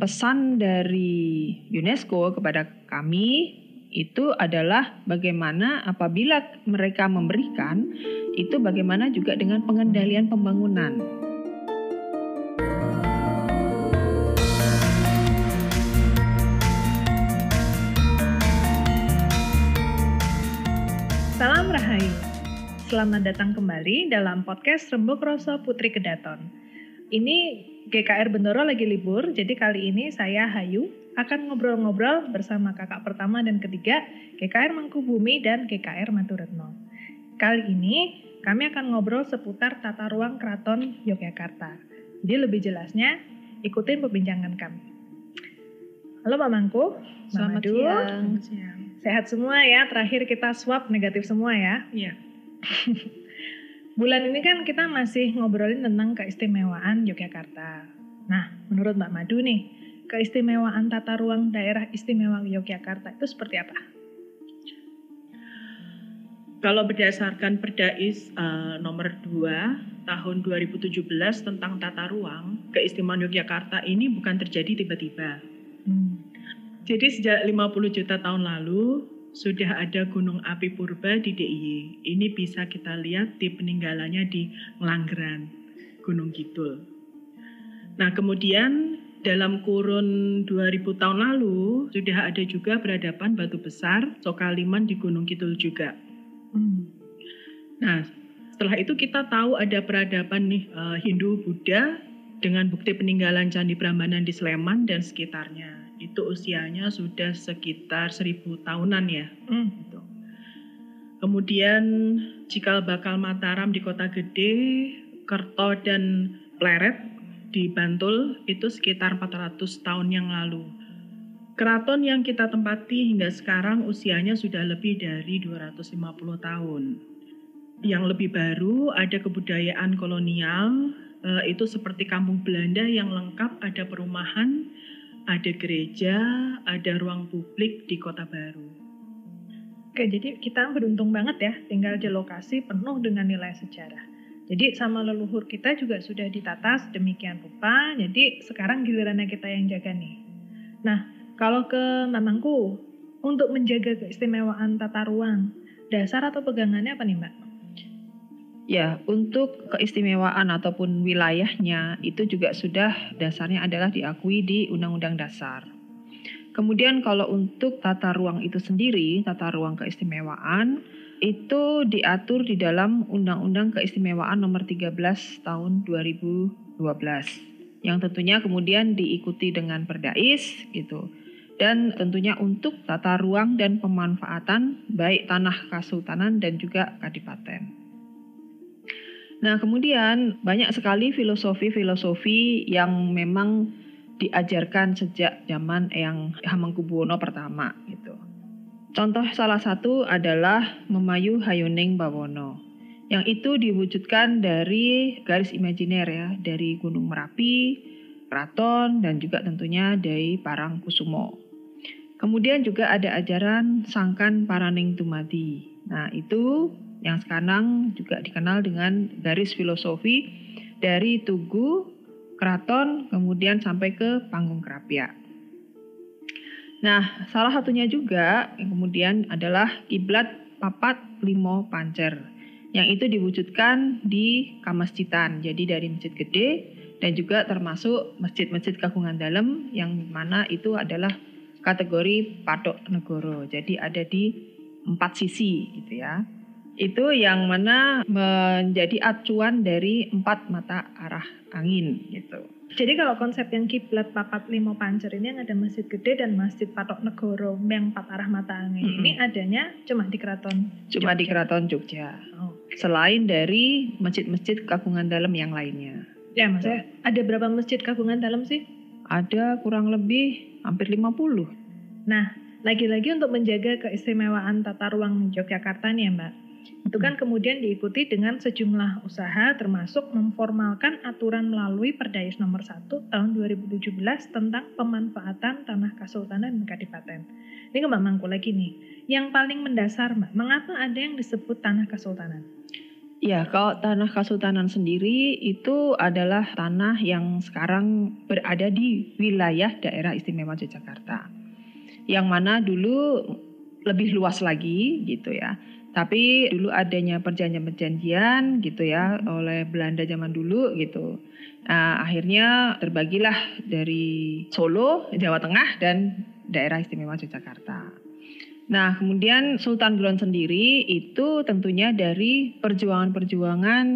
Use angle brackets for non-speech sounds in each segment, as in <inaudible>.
pesan dari UNESCO kepada kami itu adalah bagaimana apabila mereka memberikan itu bagaimana juga dengan pengendalian pembangunan. Salam Rahayu. Selamat datang kembali dalam podcast Rembuk Roso Putri Kedaton. Ini GKR Bendoro lagi libur, jadi kali ini saya Hayu akan ngobrol-ngobrol bersama kakak pertama dan ketiga GKR Mangkubumi dan GKR Maturetno. Kali ini kami akan ngobrol seputar tata ruang Keraton Yogyakarta. Jadi lebih jelasnya ikutin perbincangan kami. Halo Pak Mangku, Selamat Madu. siang. Sehat semua ya, terakhir kita swab negatif semua ya. Iya. <laughs> Bulan ini kan kita masih ngobrolin tentang keistimewaan Yogyakarta. Nah, menurut Mbak Madu nih, keistimewaan tata ruang daerah istimewa Yogyakarta itu seperti apa? Kalau berdasarkan Perdais eh, nomor 2 tahun 2017 tentang tata ruang, keistimewaan Yogyakarta ini bukan terjadi tiba-tiba. Hmm. Jadi sejak 50 juta tahun lalu sudah ada gunung api purba di DIY. Ini bisa kita lihat di peninggalannya di Ngelanggeran, Gunung Kidul. Nah, kemudian dalam kurun 2000 tahun lalu sudah ada juga peradaban batu besar Sokaliman di Gunung Kidul juga. Hmm. Nah, setelah itu kita tahu ada peradaban nih eh, Hindu Buddha dengan bukti peninggalan Candi Prambanan di Sleman dan sekitarnya. Itu usianya sudah sekitar seribu tahunan ya. Hmm. Gitu. Kemudian Cikal Bakal Mataram di Kota Gede, Kerto dan Pleret di Bantul itu sekitar 400 tahun yang lalu. Keraton yang kita tempati hingga sekarang usianya sudah lebih dari 250 tahun. Yang lebih baru ada kebudayaan kolonial, eh, itu seperti kampung Belanda yang lengkap ada perumahan, ada gereja, ada ruang publik di kota baru. Oke, jadi kita beruntung banget ya tinggal di lokasi penuh dengan nilai sejarah. Jadi sama leluhur kita juga sudah ditata sedemikian rupa, jadi sekarang gilirannya kita yang jaga nih. Nah, kalau ke Mamangku, untuk menjaga keistimewaan tata ruang, dasar atau pegangannya apa nih Mbak? Ya, untuk keistimewaan ataupun wilayahnya itu juga sudah dasarnya adalah diakui di Undang-Undang Dasar. Kemudian kalau untuk tata ruang itu sendiri, tata ruang keistimewaan itu diatur di dalam Undang-Undang Keistimewaan Nomor 13 Tahun 2012 yang tentunya kemudian diikuti dengan Perdais gitu. Dan tentunya untuk tata ruang dan pemanfaatan baik tanah kasultanan dan juga kadipaten. Nah, kemudian banyak sekali filosofi-filosofi yang memang diajarkan sejak zaman yang Hamengkubuwono pertama gitu. Contoh salah satu adalah Memayu Hayuning Bawono yang itu diwujudkan dari garis imajiner ya, dari Gunung Merapi, Keraton dan juga tentunya dari Parangkusumo. Kemudian juga ada ajaran Sangkan Paraning Tumadi. Nah, itu yang sekarang juga dikenal dengan garis filosofi dari Tugu, Keraton, kemudian sampai ke Panggung Kerapia. Nah, salah satunya juga yang kemudian adalah kiblat papat limo pancer yang itu diwujudkan di Kamasjitan, jadi dari Masjid Gede dan juga termasuk masjid-masjid kagungan dalam yang mana itu adalah kategori patok negoro. Jadi ada di empat sisi gitu ya. Itu yang mana menjadi acuan dari empat mata arah angin gitu. Jadi kalau konsep yang kiblat papat limo pancer ini yang ada masjid gede dan masjid patok negoro yang empat arah mata angin Mm-mm. ini adanya cuma di keraton. Cuma di. Keraton Jogja. Oke. Selain dari masjid-masjid kagungan dalam yang lainnya. Ya maksudnya ada berapa masjid kagungan dalam sih? Ada kurang lebih hampir 50. Nah, lagi-lagi untuk menjaga keistimewaan tata ruang Yogyakarta nih ya Mbak. Itu kan kemudian diikuti dengan sejumlah usaha termasuk memformalkan aturan melalui Perdais nomor 1 tahun 2017 tentang pemanfaatan tanah kasultanan dan kadipaten. Ini ke Mbak Mangku lagi nih. Yang paling mendasar Mbak, mengapa ada yang disebut tanah kasultanan? Ya, kalau tanah Kasultanan sendiri itu adalah tanah yang sekarang berada di wilayah daerah istimewa Yogyakarta. Yang mana dulu lebih luas lagi gitu ya. Tapi dulu adanya perjanjian-perjanjian gitu ya oleh Belanda zaman dulu gitu. Nah, akhirnya terbagilah dari Solo, Jawa Tengah dan daerah istimewa Yogyakarta. Nah, kemudian Sultan Ground sendiri itu tentunya dari perjuangan-perjuangan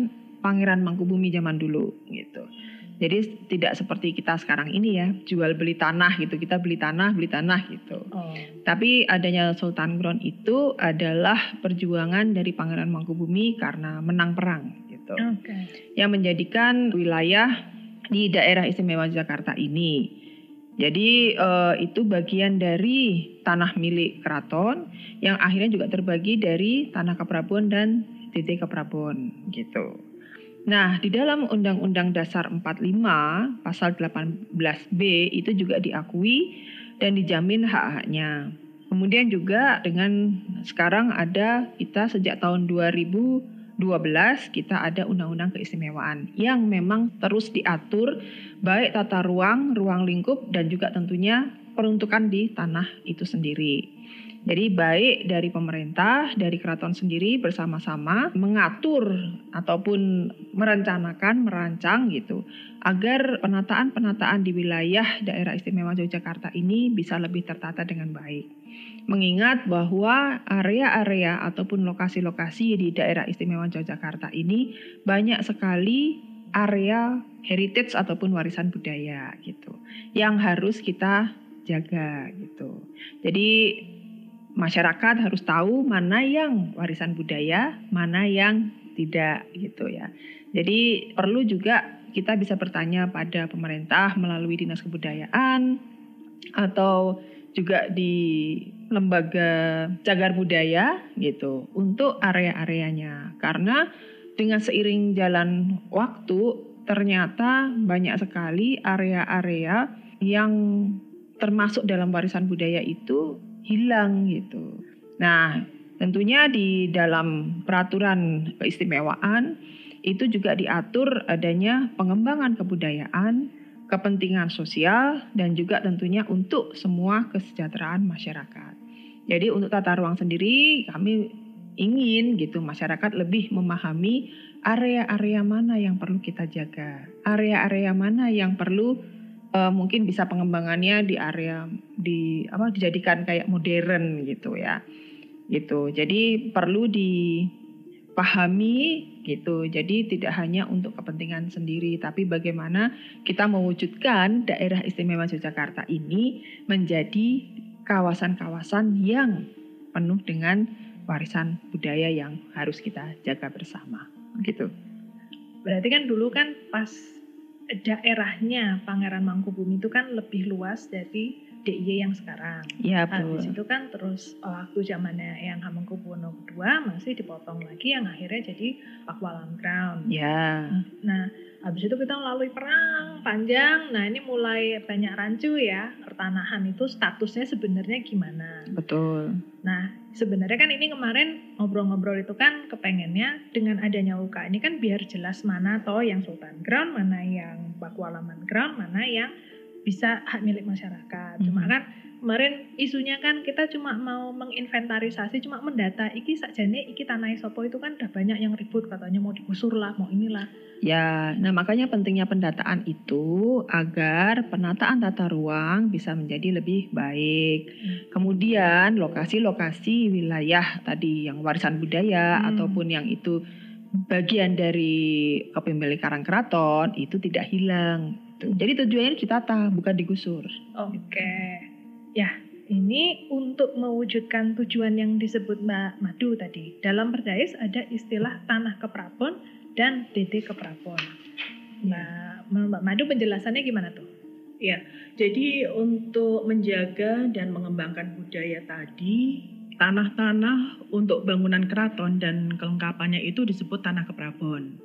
Pangeran Mangkubumi zaman dulu gitu. Jadi tidak seperti kita sekarang ini ya, jual beli tanah gitu. Kita beli tanah, beli tanah gitu. Oh. Tapi adanya Sultan Ground itu adalah perjuangan dari Pangeran Mangkubumi karena menang perang gitu. Okay. Yang menjadikan wilayah di daerah istimewa Jakarta ini jadi uh, itu bagian dari tanah milik keraton yang akhirnya juga terbagi dari tanah Keprabon dan DT Keprabon gitu. Nah, di dalam Undang-Undang Dasar 45 pasal 18B itu juga diakui dan dijamin hak-haknya. Kemudian juga dengan sekarang ada kita sejak tahun 2000 12 kita ada undang-undang keistimewaan yang memang terus diatur baik tata ruang, ruang lingkup dan juga tentunya peruntukan di tanah itu sendiri. Jadi baik dari pemerintah, dari keraton sendiri bersama-sama mengatur ataupun merencanakan, merancang gitu agar penataan-penataan di wilayah daerah istimewa Yogyakarta ini bisa lebih tertata dengan baik. Mengingat bahwa area-area ataupun lokasi-lokasi di daerah istimewa Yogyakarta ini banyak sekali area heritage ataupun warisan budaya gitu yang harus kita jaga gitu. Jadi masyarakat harus tahu mana yang warisan budaya, mana yang tidak gitu ya. Jadi perlu juga kita bisa bertanya pada pemerintah melalui dinas kebudayaan atau juga di lembaga cagar budaya gitu untuk area-areanya karena dengan seiring jalan waktu ternyata banyak sekali area-area yang termasuk dalam warisan budaya itu hilang gitu. Nah, tentunya di dalam peraturan keistimewaan itu juga diatur adanya pengembangan kebudayaan, kepentingan sosial dan juga tentunya untuk semua kesejahteraan masyarakat. Jadi untuk tata ruang sendiri kami ingin gitu masyarakat lebih memahami area-area mana yang perlu kita jaga, area-area mana yang perlu uh, mungkin bisa pengembangannya di area di apa dijadikan kayak modern gitu ya. Gitu. Jadi perlu dipahami gitu. Jadi tidak hanya untuk kepentingan sendiri tapi bagaimana kita mewujudkan daerah istimewa Yogyakarta ini menjadi kawasan-kawasan yang penuh dengan warisan budaya yang harus kita jaga bersama. Gitu. Berarti kan dulu kan pas daerahnya Pangeran Mangkubumi itu kan lebih luas dari DIY yang sekarang. Iya. Habis itu kan terus waktu zamannya yang Hamengkubuwono kedua masih dipotong lagi yang akhirnya jadi Pakualam Crown. Iya. Nah habis itu kita melalui perang panjang. Nah ini mulai banyak rancu ya pertanahan itu statusnya sebenarnya gimana? Betul. Nah sebenarnya kan ini kemarin ngobrol-ngobrol itu kan kepengennya dengan adanya UK ini kan biar jelas mana toh yang Sultan Ground, mana yang Pakualaman Ground, mana yang bisa hak milik masyarakat. Hmm. Cuma kan kemarin isunya kan kita cuma mau menginventarisasi, cuma mendata iki sakjane iki tanah sopo itu kan udah banyak yang ribut katanya mau digusur lah, mau inilah. Ya, nah makanya pentingnya pendataan itu agar penataan tata ruang bisa menjadi lebih baik. Hmm. Kemudian lokasi-lokasi wilayah tadi yang warisan budaya hmm. ataupun yang itu bagian dari kepemilikan keraton itu tidak hilang. Jadi tujuannya ditata bukan digusur. Oke. Okay. Ya, ini untuk mewujudkan tujuan yang disebut Mbak Madu tadi. Dalam Perdais ada istilah tanah keprabon dan DD keprabon. Mbak, Mbak Madu penjelasannya gimana tuh? Ya, jadi untuk menjaga dan mengembangkan budaya tadi, tanah-tanah untuk bangunan keraton dan kelengkapannya itu disebut tanah keprabon.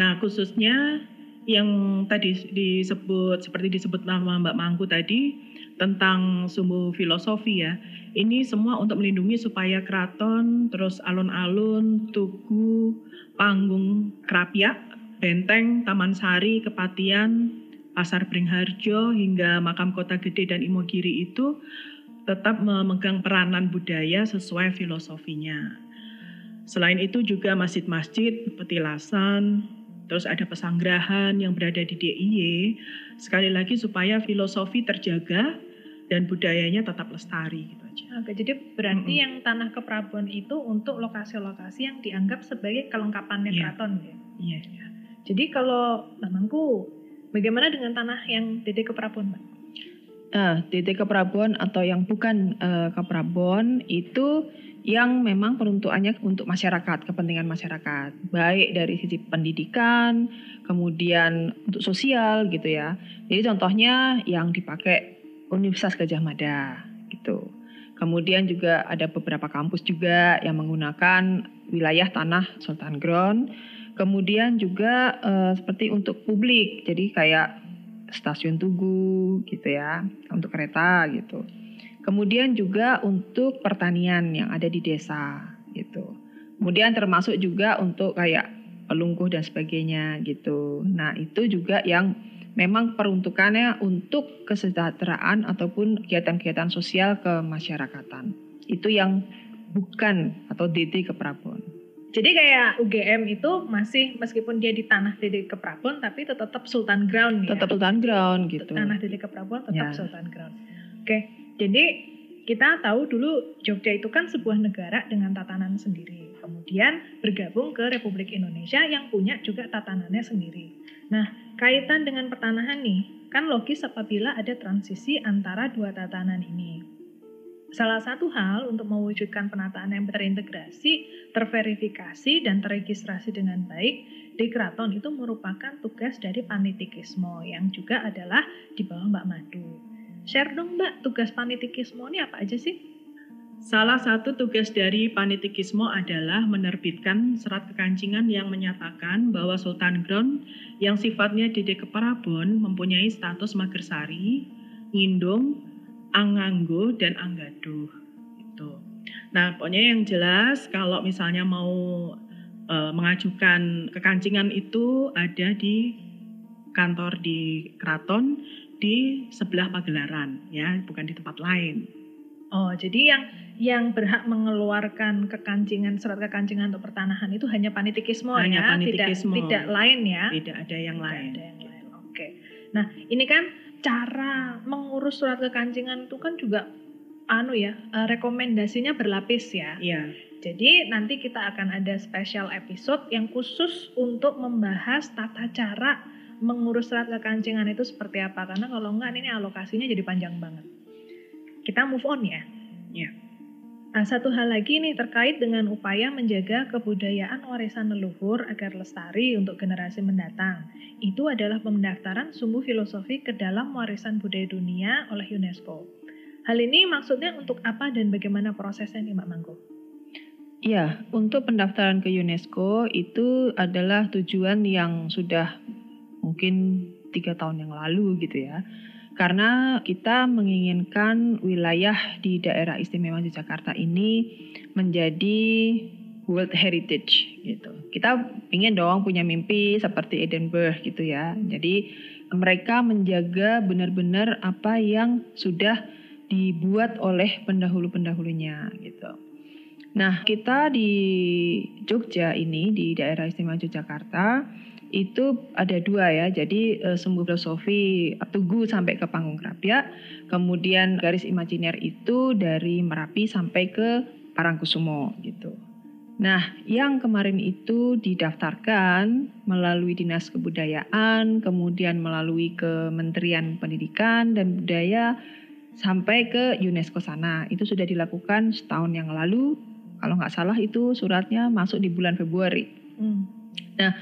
Nah, khususnya yang tadi disebut seperti disebut nama Mbak Mangku tadi tentang sumbu filosofi ya. Ini semua untuk melindungi supaya keraton, terus alun-alun, tugu, panggung kerapiak, benteng, taman sari, kepatian, pasar Bringharjo hingga makam kota gede dan Imogiri itu tetap memegang peranan budaya sesuai filosofinya. Selain itu juga masjid-masjid, petilasan, terus ada pesanggrahan yang berada di DIY, sekali lagi supaya filosofi terjaga dan budayanya tetap lestari gitu aja. Oke, jadi berarti mm -hmm. yang tanah keprabon itu untuk lokasi-lokasi yang dianggap sebagai kelengkapannya yeah. keraton ya. Iya. Yeah. Jadi kalau Bangku, bagaimana dengan tanah yang Dede Keprabon, Mbak? Uh, Dede Keprabon atau yang bukan uh, Keprabon itu yang memang peruntukannya untuk masyarakat, kepentingan masyarakat, baik dari sisi pendidikan, kemudian untuk sosial gitu ya. Jadi contohnya yang dipakai Universitas Gajah Mada gitu. Kemudian juga ada beberapa kampus juga yang menggunakan wilayah tanah Sultan Ground. Kemudian juga eh, seperti untuk publik, jadi kayak stasiun Tugu gitu ya, untuk kereta gitu. Kemudian juga untuk pertanian yang ada di desa gitu. Kemudian termasuk juga untuk kayak pelungkuh dan sebagainya gitu. Nah, itu juga yang memang peruntukannya untuk kesejahteraan ataupun kegiatan-kegiatan sosial kemasyarakatan. Itu yang bukan atau DT Keprabon. Jadi kayak UGM itu masih meskipun dia di tanah DD Keprabon tapi tetap Sultan Ground ya. Tetap Sultan Ground gitu. Tanah DD Keprabon tetap ya. Sultan Ground. Oke. Jadi kita tahu dulu Jogja itu kan sebuah negara dengan tatanan sendiri. Kemudian bergabung ke Republik Indonesia yang punya juga tatanannya sendiri. Nah, kaitan dengan pertanahan nih, kan logis apabila ada transisi antara dua tatanan ini. Salah satu hal untuk mewujudkan penataan yang terintegrasi, terverifikasi, dan terregistrasi dengan baik di keraton itu merupakan tugas dari panitikismo yang juga adalah di bawah Mbak Madu. Share dong Mbak, tugas panitikismo ini apa aja sih? Salah satu tugas dari panitikismo adalah menerbitkan serat kekancingan yang menyatakan bahwa Sultan Ground yang sifatnya Dede Keparabon mempunyai status Magersari, Ngindung, Anganggo, dan Anggaduh. Itu. Nah, pokoknya yang jelas kalau misalnya mau e, mengajukan kekancingan itu ada di kantor di keraton di sebelah pagelaran ya, bukan di tempat lain. Oh, jadi yang yang berhak mengeluarkan kekancingan surat kekancingan untuk pertanahan itu hanya panitikismo hanya ya, panitikismo. tidak tidak lain ya. Tidak ada yang tidak lain. Ada yang lain. Oke. Nah, ini kan cara mengurus surat kekancingan itu kan juga anu ya, eh, rekomendasinya berlapis ya. Iya. Jadi nanti kita akan ada special episode yang khusus untuk membahas tata cara mengurus surat kekancingan itu seperti apa karena kalau enggak ini alokasinya jadi panjang banget. Kita move on ya. Ya. Nah, satu hal lagi nih terkait dengan upaya menjaga kebudayaan warisan leluhur agar lestari untuk generasi mendatang. Itu adalah pendaftaran sumbu filosofi ke dalam warisan budaya dunia oleh UNESCO. Hal ini maksudnya untuk apa dan bagaimana prosesnya nih Mbak Mangko? Iya, untuk pendaftaran ke UNESCO itu adalah tujuan yang sudah mungkin tiga tahun yang lalu gitu ya. Karena kita menginginkan wilayah di daerah istimewa Yogyakarta ini menjadi World Heritage gitu. Kita ingin dong punya mimpi seperti Edinburgh gitu ya. Jadi mereka menjaga benar-benar apa yang sudah dibuat oleh pendahulu-pendahulunya gitu. Nah, kita di Jogja ini di daerah istimewa Yogyakarta itu ada dua ya. Jadi e, sumbu filosofi Tugu sampai ke Panggung Krapia, kemudian garis imajiner itu dari Merapi sampai ke Parangkusumo gitu. Nah, yang kemarin itu didaftarkan melalui Dinas Kebudayaan, kemudian melalui Kementerian Pendidikan dan Budaya sampai ke UNESCO sana. Itu sudah dilakukan setahun yang lalu. Kalau nggak salah itu suratnya masuk di bulan Februari. Hmm. Nah,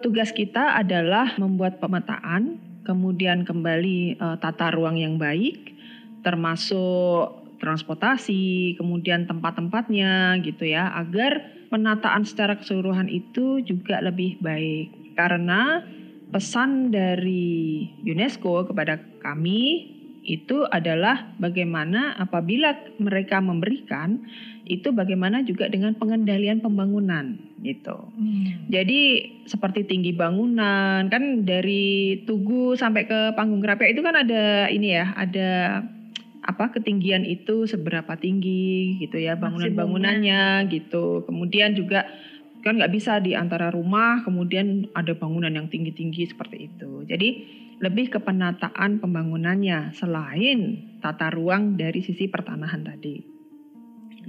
Tugas kita adalah membuat pemetaan, kemudian kembali uh, tata ruang yang baik, termasuk transportasi, kemudian tempat-tempatnya gitu ya, agar penataan secara keseluruhan itu juga lebih baik. Karena pesan dari UNESCO kepada kami itu adalah bagaimana apabila mereka memberikan itu bagaimana juga dengan pengendalian pembangunan gitu. Hmm. Jadi seperti tinggi bangunan kan dari Tugu sampai ke Panggung Kerapia itu kan ada ini ya, ada apa ketinggian itu seberapa tinggi gitu ya bangunan-bangunannya gitu. Kemudian juga kan nggak bisa di antara rumah kemudian ada bangunan yang tinggi-tinggi seperti itu. Jadi lebih ke penataan pembangunannya selain tata ruang dari sisi pertanahan tadi.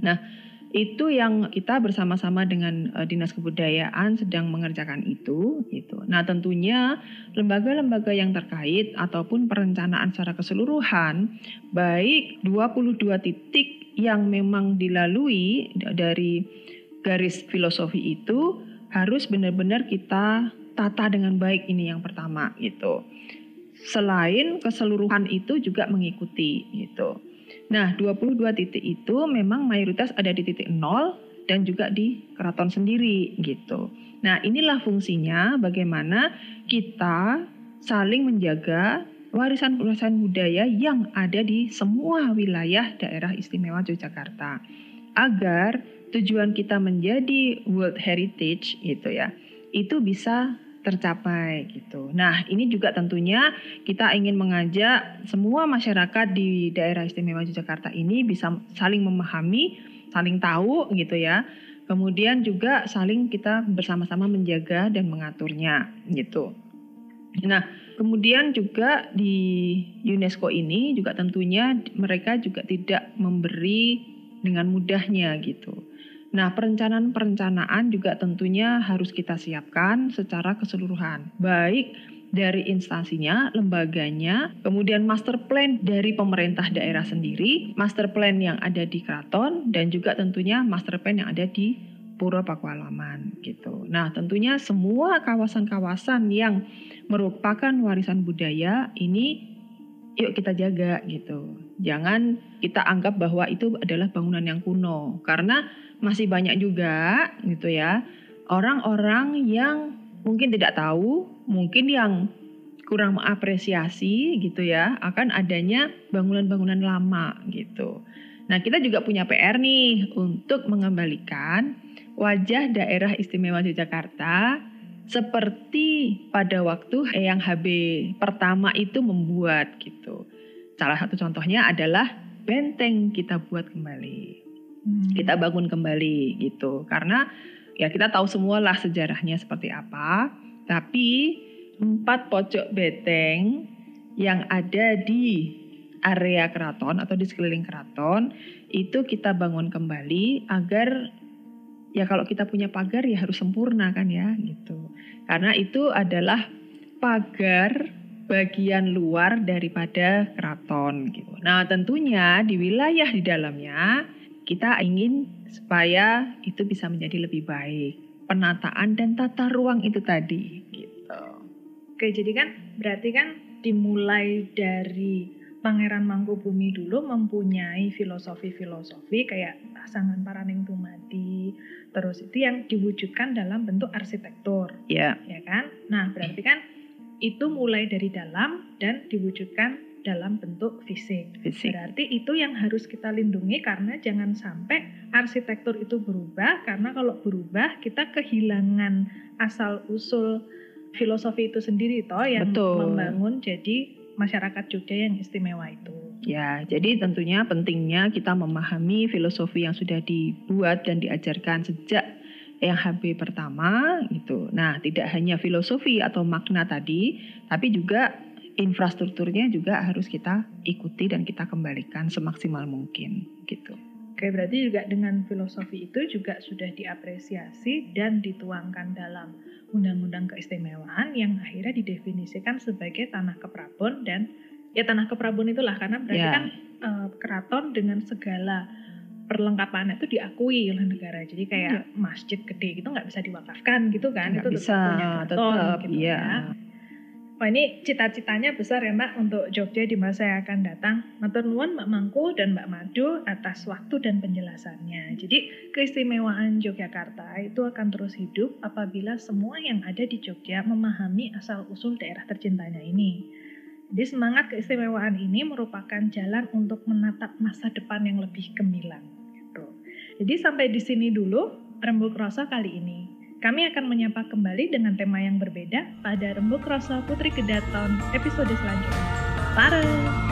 Nah, itu yang kita bersama-sama dengan uh, Dinas Kebudayaan sedang mengerjakan itu gitu. Nah, tentunya lembaga-lembaga yang terkait ataupun perencanaan secara keseluruhan baik 22 titik yang memang dilalui dari garis filosofi itu harus benar-benar kita tata dengan baik ini yang pertama gitu. Selain keseluruhan itu juga mengikuti gitu. Nah, 22 titik itu memang mayoritas ada di titik nol dan juga di keraton sendiri gitu. Nah, inilah fungsinya bagaimana kita saling menjaga warisan-warisan budaya yang ada di semua wilayah daerah istimewa Yogyakarta agar tujuan kita menjadi World Heritage gitu ya itu bisa tercapai gitu. Nah, ini juga tentunya kita ingin mengajak semua masyarakat di daerah istimewa Yogyakarta ini bisa saling memahami, saling tahu gitu ya. Kemudian juga saling kita bersama-sama menjaga dan mengaturnya gitu. Nah, kemudian juga di UNESCO ini juga tentunya mereka juga tidak memberi dengan mudahnya gitu Nah, perencanaan-perencanaan juga tentunya harus kita siapkan secara keseluruhan, baik dari instansinya, lembaganya, kemudian master plan dari pemerintah daerah sendiri, master plan yang ada di keraton, dan juga tentunya master plan yang ada di Pura Pakualaman gitu. Nah, tentunya semua kawasan-kawasan yang merupakan warisan budaya ini yuk kita jaga gitu. Jangan kita anggap bahwa itu adalah bangunan yang kuno karena masih banyak juga gitu ya orang-orang yang mungkin tidak tahu, mungkin yang kurang mengapresiasi gitu ya akan adanya bangunan-bangunan lama gitu. Nah, kita juga punya PR nih untuk mengembalikan wajah daerah istimewa Yogyakarta seperti pada waktu yang HB pertama itu membuat gitu. Salah satu contohnya adalah benteng kita buat kembali hmm. kita bangun kembali gitu karena ya kita tahu semua lah sejarahnya seperti apa tapi empat pojok beteng yang ada di area keraton atau di sekeliling keraton itu kita bangun kembali agar ya kalau kita punya pagar ya harus sempurna kan ya gitu karena itu adalah pagar bagian luar daripada keraton gitu. Nah, tentunya di wilayah di dalamnya kita ingin supaya itu bisa menjadi lebih baik. Penataan dan tata ruang itu tadi gitu. Oke, jadi kan berarti kan dimulai dari Pangeran Mangkubumi dulu mempunyai filosofi-filosofi kayak pasangan Paraning Tumadi, terus itu yang diwujudkan dalam bentuk arsitektur. Iya. Yeah. Ya kan? Nah, berarti kan itu mulai dari dalam dan diwujudkan dalam bentuk fisik. fisik. Berarti itu yang harus kita lindungi karena jangan sampai arsitektur itu berubah karena kalau berubah kita kehilangan asal usul filosofi itu sendiri toh yang Betul. membangun jadi masyarakat Jogja yang istimewa itu. Ya, jadi tentunya pentingnya kita memahami filosofi yang sudah dibuat dan diajarkan sejak yang HB pertama itu. Nah, tidak hanya filosofi atau makna tadi, tapi juga infrastrukturnya juga harus kita ikuti dan kita kembalikan semaksimal mungkin gitu. Oke, berarti juga dengan filosofi itu juga sudah diapresiasi dan dituangkan dalam undang-undang keistimewaan yang akhirnya didefinisikan sebagai tanah keprabon dan ya tanah keprabon itulah karena berarti yeah. kan e, keraton dengan segala perlengkapannya itu diakui oleh negara. Jadi kayak yeah. masjid gede gitu nggak bisa diwakafkan gitu kan. Gak itu bisa, tetap punya keraton tetap, gitu iya. ya. Wah ini cita-citanya besar ya Mbak untuk Jogja di masa yang akan datang. Matur nuwun Mbak Mangku dan Mbak Madu atas waktu dan penjelasannya. Jadi keistimewaan Yogyakarta itu akan terus hidup apabila semua yang ada di Jogja memahami asal-usul daerah tercintanya ini. Jadi semangat keistimewaan ini merupakan jalan untuk menatap masa depan yang lebih gemilang. Gitu. Jadi sampai di sini dulu Rembuk Rasa kali ini. Kami akan menyapa kembali dengan tema yang berbeda pada Rembuk Rasa Putri Kedaton episode selanjutnya. Bareng!